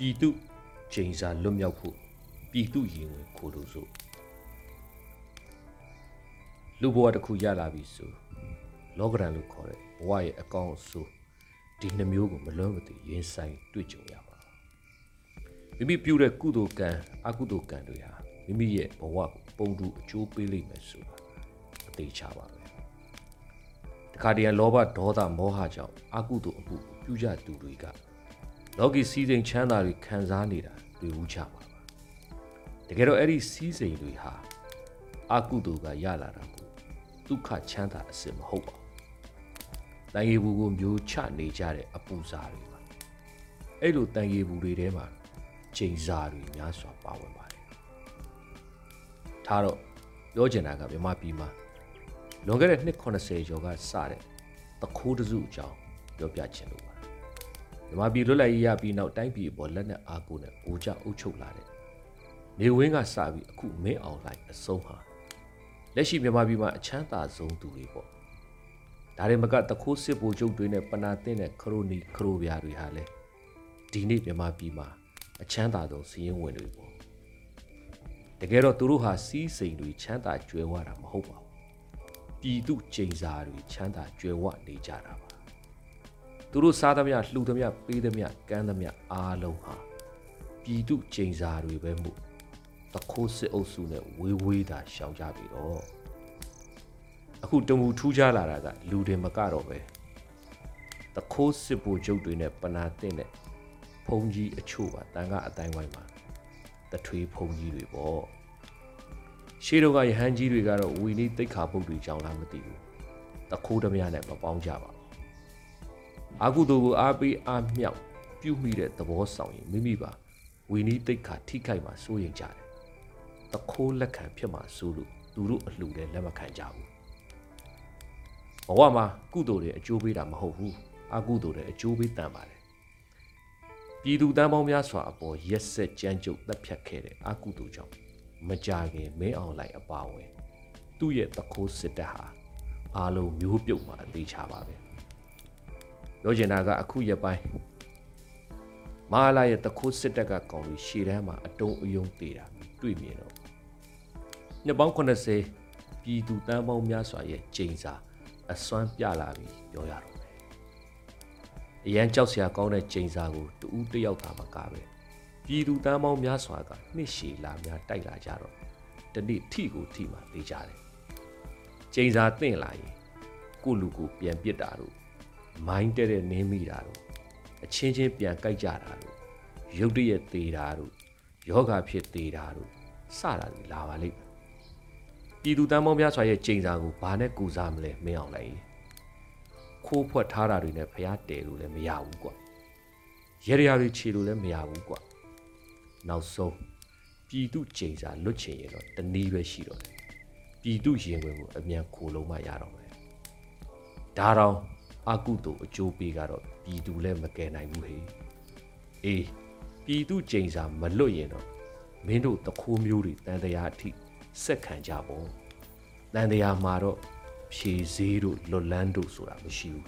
ပြည်သူချိန်စာလွတ်မြောက်ဖို့ပြည်သူရင်ဝင်ခိုးလို့ဆိုလူဘဝတစ်ခုရလာပြီဆိုလောကရန်လို့ခေါ်တဲ့ဘဝရဲ့အကောင်အဆိုးဒီနှမျိုးကိုမလွဲမသွေရင်ဆိုင်တွေ့ကြုံရပါမိမိပြုတဲ့ကုသိုလ်ကံအကုသိုလ်ကံတွေဟာမိမိရဲ့ဘဝကိုပုံတူအကျိုးပေးလိမ့်မယ်ဆိုတာအသေးချပါပဲတခါတည်းလောဘဒေါသမောဟကြောင့်အကုသိုလ်အမှုကိုပြုကြသူတွေက လောကီစည်းစိမ်ချမ်းသာတွေခံစားနေတာတွေ့ဘူးချပါပါတကယ်တော့အဲ့ဒီစည်းစိမ်တွေဟာအကုသိုလ်ကရလာတာကိုဒုက္ခချမ်းသာအစစ်မဟုတ်ပါဘူးတန်ရီဘူးကိုမျိုးချနေကြတဲ့အပူစားတွေပါအဲ့လိုတန်ရီဘူးတွေထဲမှာချိန်စာတွေများစွာပါဝင်ပါတယ်ထားတော့ပြောချင်တာကမြန်မာပြည်မှာလွန်ခဲ့တဲ့နှစ်80ကျော်ကစတဲ့တခိုးတစုအကြောင်းပြောပြချင်လို့ပါ မြန်မာပြည်လွတ်လပ်ရေးရပြီးနောက်တိုင်းပြည်အပေါ်လက်နက်အားကိုးနဲ့ဗိုလ်ချအုပ်ချုပ်လာတဲ့နေဝင်းကစပြီးအခုမင်းအောင်လိုက်အဆုံးဟာလက်ရှိမြန်မာပြည်မှာအချမ်းသာဆုံးသူတွေပေါ့ဒါတွေမကတခိုးစစ်ဗိုလ်ချုပ်တွေနဲ့ပနာတင်တဲ့ခရိုနီခရိုဗျာတွေဟာလဲဒီနေ့မြန်မာပြည်မှာအချမ်းသာဆုံးစီးရင်ဝင်တွေပေါ့တကယ်တော့သူတို့ဟာစီးစိမ်တွေချမ်းသာကြွယ်ဝတာမဟုတ်ပါဘူးပြည်သူကျိန်စာတွေချမ်းသာကြွယ်ဝနေကြတာပါ သူတို့စားသမျှလှူသမျှပေးသမျှကမ်းသမျှအားလုံးဟာပြည်သူကျိန်စာတွေပဲမို့တခိုးစစ်အုပ်စုနဲ့ဝေးဝေးသာရှောင်ကြပြီတော့အခုတမူထူးခြားလာတာကလူတွေမကတော့ပဲတခိုးစစ်ဘူချုပ်တွေနဲ့ပနာတင်တဲ့ဖုံကြီးအချို့ပါတန်ကအတိုင်းဝိုင်းမှာတထွေးဖုံကြီးတွေပေါ့ရှေးတော့ကယဟန်ကြီးတွေကတော့ဝီနီတိတ်ခါပုတ်တွေကြောင်းလားမသိဘူးတခိုးဓမြနဲ့မပေါင်းကြပါဘူး အာကုသိုလ်ကိုအားပေးအားမြောက်ပြုမိတဲ့သဘောဆောင်ရင်မိမိပါဝီနီတိတ်ခါထိခိုက်မှာစိုးရင်ကြတယ်တခိုးလက်ခံဖြစ်မှာစိုးလို့သူတို့အလှူလည်းလက်မခံကြဘူးဘဝမှာကုသိုလ်တွေအကျိုးပေးတာမဟုတ်ဘူးအကုသိုလ်တွေအကျိုးပေးတန်ပါတယ်ပြည်သူတန်းပေါင်းများစွာအပေါ်ရက်ဆက်ကြမ်းကြုတ်တပ်ဖြတ်ခဲ့တဲ့အကုသိုလ်ကြောင့်မကြခင်မင်းအောင်လိုက်အပါဝင်သူ့ရဲ့တခိုးစစ်တပ်ဟာအားလုံးမျိုးပြုတ်မှအသေးချပါပဲ ပြောချင်တာကအခုရက်ပိုင်းမဟာလာရဲ့တခိုးစစ်တပ်ကကောင်ပြီးရှေ့တန်းမှာအတုံးအယုံသေးတာတွေ့မြင်တော့နှစ်ပေါင်း80ပြည်သူတန်းပေါင်းများစွာရဲ့ကြိမ်စာအစွမ်းပြလာပြီးပြောရတော့မယ်အရန်ကြောက်စရာကောင်းတဲ့ကြိမ်စာကိုတူဦးတယောက်သာမကပဲပြည်သူတန်းပေါင်းများစွာကနှစ်ရှည်လာများတိုက်လာကြတော့တနေ့ထိကိုထိမှသေးကြတယ်ကြိမ်စာတင့်လာရင်ကိုလူကိုပြန်ပစ်တာတို့ မိုင်းတဲ့တဲ့နင်းမိတာတို့အချင်းချင်းပြန်ကြိုက်ကြတာတို့ရုတ်တရက်သေးတာတို့ယောဂဖြစ်သေးတာတို့စတာတွေလာပါလိမ့်မယ်ပြည်သူတမ်းပေါင်းများစွာရဲ့ကြိမ်စာကိုဘာနဲ့ကူစားမလဲမင်းအောင်လိုက်ခိုးဖွက်ထားတာတွေနဲ့ဖျားတယ်လို့လည်းမရဘူးကွာရေရရတွေခြေလို့လည်းမရဘူးကွာနောက်ဆုံးပြည်သူကြိမ်စာလွတ်ချင်ရင်တော့တနည်းပဲရှိတော့တယ်ပြည်သူရင်ဝင်ကိုအမြန်ခိုလုံးမှရတော့မယ်ဒါတော့ အကုသို့အကျိုးပေးကတော့ပြည်သူလည်းမကယ်နိုင်ဘူးဟေးအေးပြည်သူကြိမ်စာမလွတ်ရင်တော့မင်းတို့တခိုးမျိုးတွေတန်တရားအထိစက်ခံကြပေါ့တန်တရားမှာတော့ဖြေစည်းတို့လွတ်လန်းတို့ဆိုတာမရှိဘူး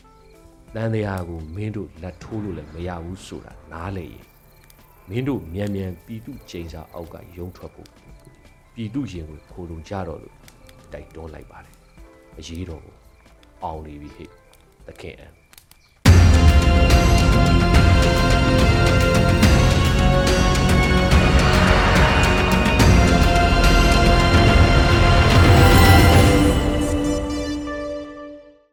တန်တရားကိုမင်းတို့လက်ထိုးလို့လည်းမရဘူးဆိုတာနားလေရင်မင်းတို့မြန်မြန်ပြည်သူကြိမ်စာအောက်ကယုံထွက်ဖို့ပြည်သူရင်ကိုခိုးလုံကြတော့လို့တိုက်တွန်းလိုက်ပါတယ်အရေးတော်ကိုအောင်နေပြီဟဲ့ သခင်အန်